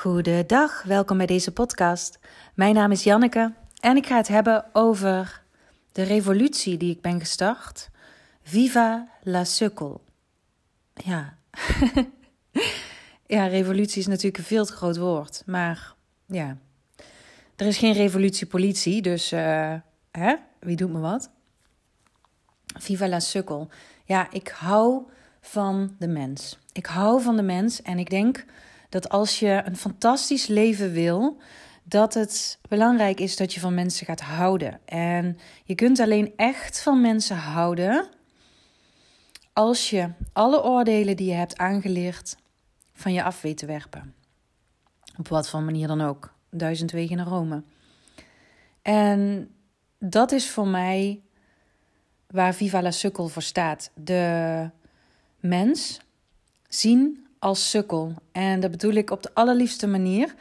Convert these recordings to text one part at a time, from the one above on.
Goedendag, welkom bij deze podcast. Mijn naam is Janneke en ik ga het hebben over de revolutie die ik ben gestart. Viva la sukkel. Ja. ja, revolutie is natuurlijk een veel te groot woord, maar ja. Er is geen revolutiepolitie, dus uh, hè? wie doet me wat? Viva la sukkel. Ja, ik hou van de mens. Ik hou van de mens en ik denk dat als je een fantastisch leven wil, dat het belangrijk is dat je van mensen gaat houden. En je kunt alleen echt van mensen houden als je alle oordelen die je hebt aangeleerd van je af weet te werpen. Op wat voor manier dan ook. Duizend wegen naar Rome. En dat is voor mij waar Viva la Sukkel voor staat. De mens zien als sukkel. En dat bedoel ik op de allerliefste manier.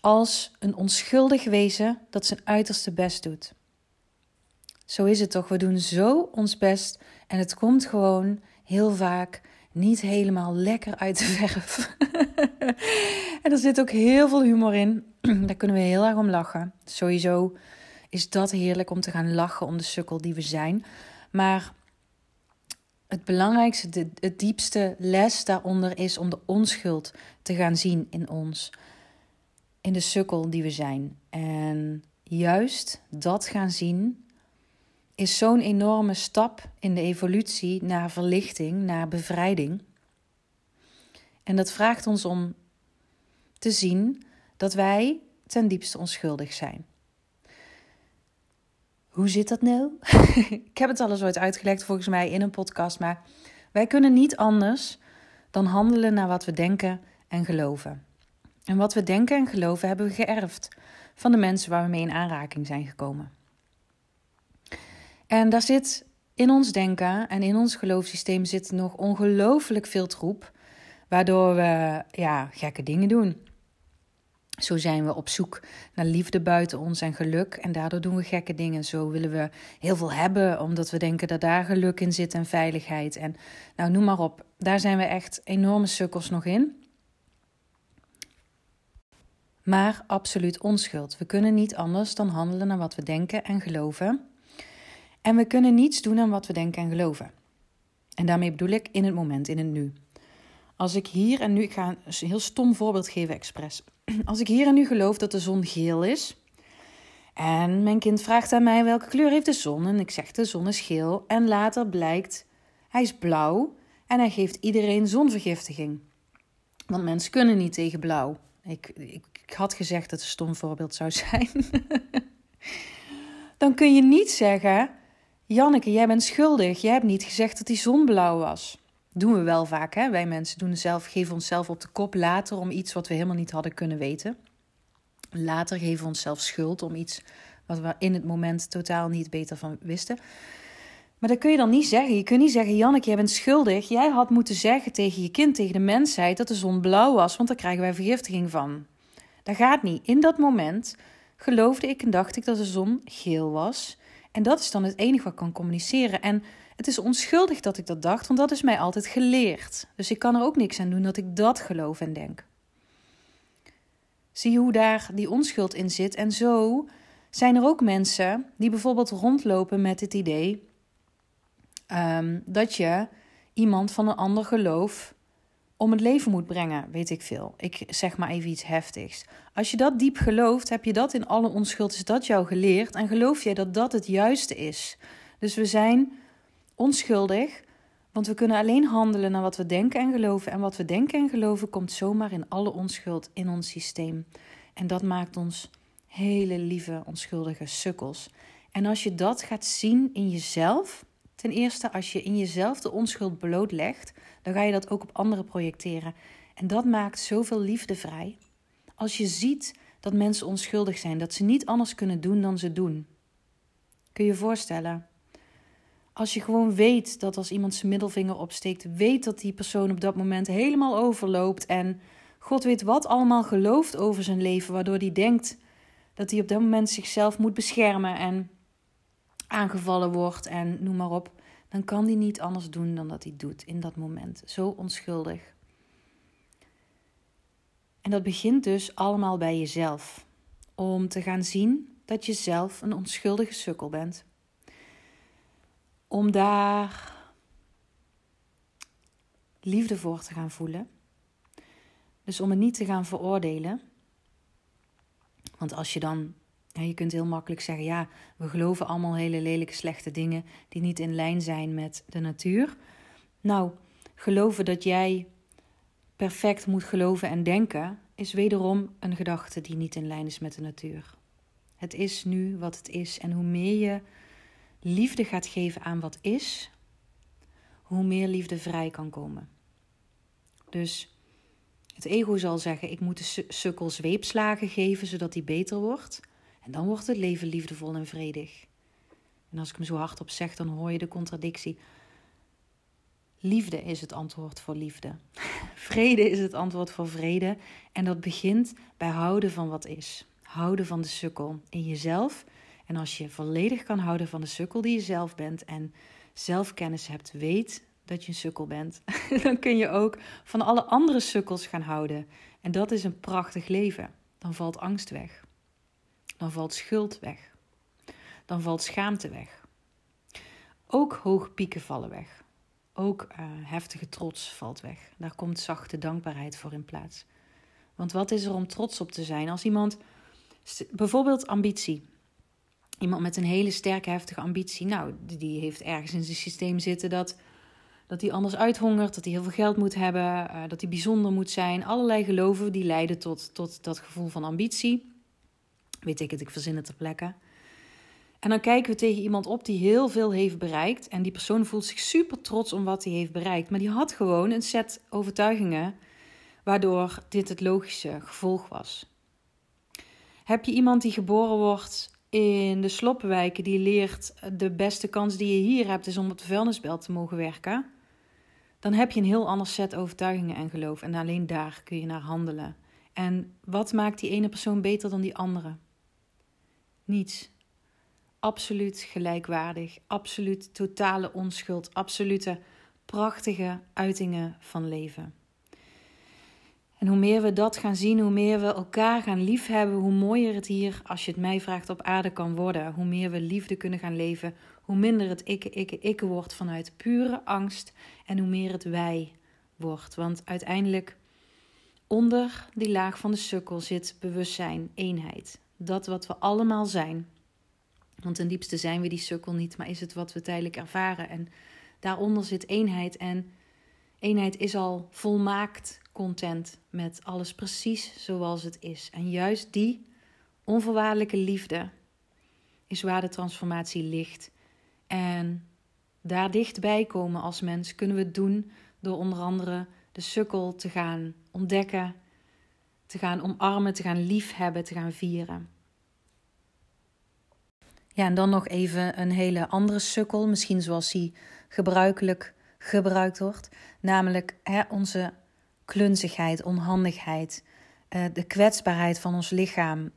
Als een onschuldig wezen dat zijn uiterste best doet. Zo is het toch. We doen zo ons best en het komt gewoon heel vaak niet helemaal lekker uit de verf. en er zit ook heel veel humor in. Daar kunnen we heel erg om lachen. Sowieso is dat heerlijk om te gaan lachen om de sukkel die we zijn. Maar het belangrijkste, de, het diepste les daaronder is om de onschuld te gaan zien in ons. In de sukkel die we zijn. En juist dat gaan zien is zo'n enorme stap in de evolutie naar verlichting, naar bevrijding. En dat vraagt ons om te zien dat wij ten diepste onschuldig zijn. Hoe zit dat nou? ik heb het al eens ooit uitgelegd volgens mij in een podcast, maar wij kunnen niet anders dan handelen naar wat we denken en geloven. En wat we denken en geloven hebben we geërfd van de mensen waar we mee in aanraking zijn gekomen. En daar zit in ons denken en in ons geloofssysteem zit nog ongelooflijk veel troep, waardoor we ja, gekke dingen doen. Zo zijn we op zoek naar liefde buiten ons en geluk. En daardoor doen we gekke dingen. Zo willen we heel veel hebben, omdat we denken dat daar geluk in zit en veiligheid. En nou, noem maar op. Daar zijn we echt enorme sukkels nog in. Maar absoluut onschuld. We kunnen niet anders dan handelen naar wat we denken en geloven. En we kunnen niets doen aan wat we denken en geloven. En daarmee bedoel ik in het moment, in het nu. Als ik hier en nu, ik ga een heel stom voorbeeld geven, expres. Als ik hier en nu geloof dat de zon geel is. En mijn kind vraagt aan mij welke kleur heeft de zon. En ik zeg de zon is geel. En later blijkt hij is blauw. En hij geeft iedereen zonvergiftiging. Want mensen kunnen niet tegen blauw. Ik, ik, had gezegd dat het een stom voorbeeld zou zijn. Dan kun je niet zeggen: Janneke, jij bent schuldig. Jij hebt niet gezegd dat die zon blauw was doen we wel vaak. Hè? Wij mensen doen zelf, geven onszelf op de kop later om iets wat we helemaal niet hadden kunnen weten. Later geven we onszelf schuld om iets wat we in het moment totaal niet beter van wisten. Maar dat kun je dan niet zeggen. Je kunt niet zeggen, Janneke, jij bent schuldig. Jij had moeten zeggen tegen je kind, tegen de mensheid, dat de zon blauw was, want daar krijgen wij vergiftiging van. Dat gaat niet. In dat moment geloofde ik en dacht ik dat de zon geel was. En dat is dan het enige wat ik kan communiceren. En het is onschuldig dat ik dat dacht, want dat is mij altijd geleerd. Dus ik kan er ook niks aan doen dat ik dat geloof en denk. Zie je hoe daar die onschuld in zit? En zo zijn er ook mensen die bijvoorbeeld rondlopen met het idee um, dat je iemand van een ander geloof om het leven moet brengen, weet ik veel. Ik zeg maar even iets heftigs. Als je dat diep gelooft, heb je dat in alle onschuld, is dat jou geleerd en geloof jij dat dat het juiste is. Dus we zijn onschuldig, want we kunnen alleen handelen naar wat we denken en geloven. En wat we denken en geloven komt zomaar in alle onschuld in ons systeem. En dat maakt ons hele lieve, onschuldige sukkels. En als je dat gaat zien in jezelf, ten eerste als je in jezelf de onschuld blootlegt, dan ga je dat ook op anderen projecteren. En dat maakt zoveel liefde vrij. Als je ziet dat mensen onschuldig zijn, dat ze niet anders kunnen doen dan ze doen. Kun je je voorstellen? Als je gewoon weet dat als iemand zijn middelvinger opsteekt, weet dat die persoon op dat moment helemaal overloopt en God weet wat allemaal gelooft over zijn leven, waardoor hij denkt dat hij op dat moment zichzelf moet beschermen en aangevallen wordt en noem maar op, dan kan hij niet anders doen dan dat hij doet in dat moment. Zo onschuldig. En dat begint dus allemaal bij jezelf. Om te gaan zien dat je zelf een onschuldige sukkel bent. Om daar liefde voor te gaan voelen. Dus om het niet te gaan veroordelen. Want als je dan, je kunt heel makkelijk zeggen, ja, we geloven allemaal hele lelijke, slechte dingen die niet in lijn zijn met de natuur. Nou, geloven dat jij perfect moet geloven en denken, is wederom een gedachte die niet in lijn is met de natuur. Het is nu wat het is. En hoe meer je liefde gaat geven aan wat is, hoe meer liefde vrij kan komen. Dus het ego zal zeggen: ik moet de sukkel zweepslagen geven zodat hij beter wordt. En dan wordt het leven liefdevol en vredig. En als ik hem zo hardop zeg, dan hoor je de contradictie. Liefde is het antwoord voor liefde. Vrede is het antwoord voor vrede. En dat begint bij houden van wat is. Houden van de sukkel in jezelf. En als je volledig kan houden van de sukkel die je zelf bent en zelfkennis hebt, weet dat je een sukkel bent, dan kun je ook van alle andere sukkels gaan houden. En dat is een prachtig leven. Dan valt angst weg. Dan valt schuld weg. Dan valt schaamte weg. Ook hoge pieken vallen weg. Ook uh, heftige trots valt weg. Daar komt zachte dankbaarheid voor in plaats. Want wat is er om trots op te zijn als iemand, bijvoorbeeld ambitie. Iemand met een hele sterke, heftige ambitie, nou, die heeft ergens in zijn systeem zitten dat dat hij anders uithongert, dat hij heel veel geld moet hebben, uh, dat hij bijzonder moet zijn. Allerlei geloven die leiden tot, tot dat gevoel van ambitie. Weet ik het, ik verzin het ter plekke. En dan kijken we tegen iemand op die heel veel heeft bereikt. En die persoon voelt zich super trots om wat hij heeft bereikt. Maar die had gewoon een set overtuigingen waardoor dit het logische gevolg was. Heb je iemand die geboren wordt in de sloppenwijken die leert de beste kans die je hier hebt is om op de vuilnisbelt te mogen werken? dan heb je een heel ander set overtuigingen en geloof. En alleen daar kun je naar handelen. En wat maakt die ene persoon beter dan die andere? Niets. Absoluut gelijkwaardig, absoluut totale onschuld, absolute prachtige uitingen van leven. En hoe meer we dat gaan zien, hoe meer we elkaar gaan liefhebben, hoe mooier het hier, als je het mij vraagt, op aarde kan worden. Hoe meer we liefde kunnen gaan leven, hoe minder het ikke, ikke, ikke wordt vanuit pure angst en hoe meer het wij wordt. Want uiteindelijk onder die laag van de sukkel zit bewustzijn, eenheid. Dat wat we allemaal zijn. Want ten diepste zijn we die sukkel niet, maar is het wat we tijdelijk ervaren. En daaronder zit eenheid. En eenheid is al volmaakt content met alles precies zoals het is. En juist die onvoorwaardelijke liefde is waar de transformatie ligt. En daar dichtbij komen als mens kunnen we het doen door onder andere de sukkel te gaan ontdekken, te gaan omarmen, te gaan liefhebben, te gaan vieren. Ja, en dan nog even een hele andere sukkel, misschien zoals die gebruikelijk gebruikt wordt, namelijk hè, onze klunzigheid, onhandigheid, uh, de kwetsbaarheid van ons lichaam.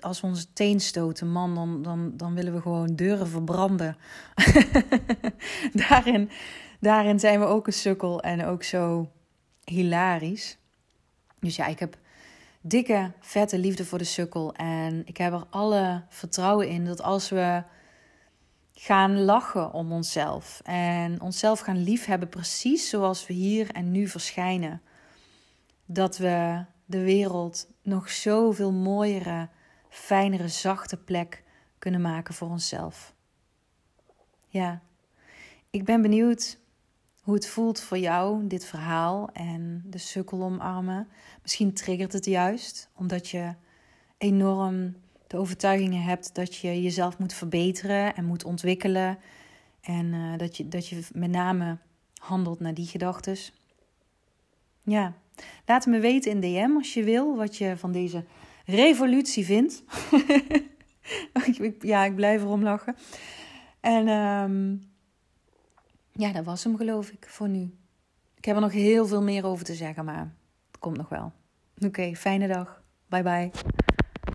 als we onze teen stoten, man, dan, dan, dan willen we gewoon deuren verbranden. daarin, daarin zijn we ook een sukkel en ook zo hilarisch. Dus ja, ik heb dikke, vette liefde voor de sukkel. En ik heb er alle vertrouwen in dat als we gaan lachen om onszelf en onszelf gaan liefhebben, precies zoals we hier en nu verschijnen, dat we de wereld nog zoveel mooiere, fijnere, zachte plek kunnen maken voor onszelf. Ja, ik ben benieuwd hoe het voelt voor jou, dit verhaal en de sukkel omarmen. Misschien triggert het juist, omdat je enorm de overtuigingen hebt dat je jezelf moet verbeteren en moet ontwikkelen. En uh, dat, je, dat je met name handelt naar die gedachten. Ja, Laat me weten in DM als je wil wat je van deze revolutie vindt. ja, ik blijf erom lachen. En um, ja, dat was hem geloof ik voor nu. Ik heb er nog heel veel meer over te zeggen, maar het komt nog wel. Oké, fijne dag. Bye bye.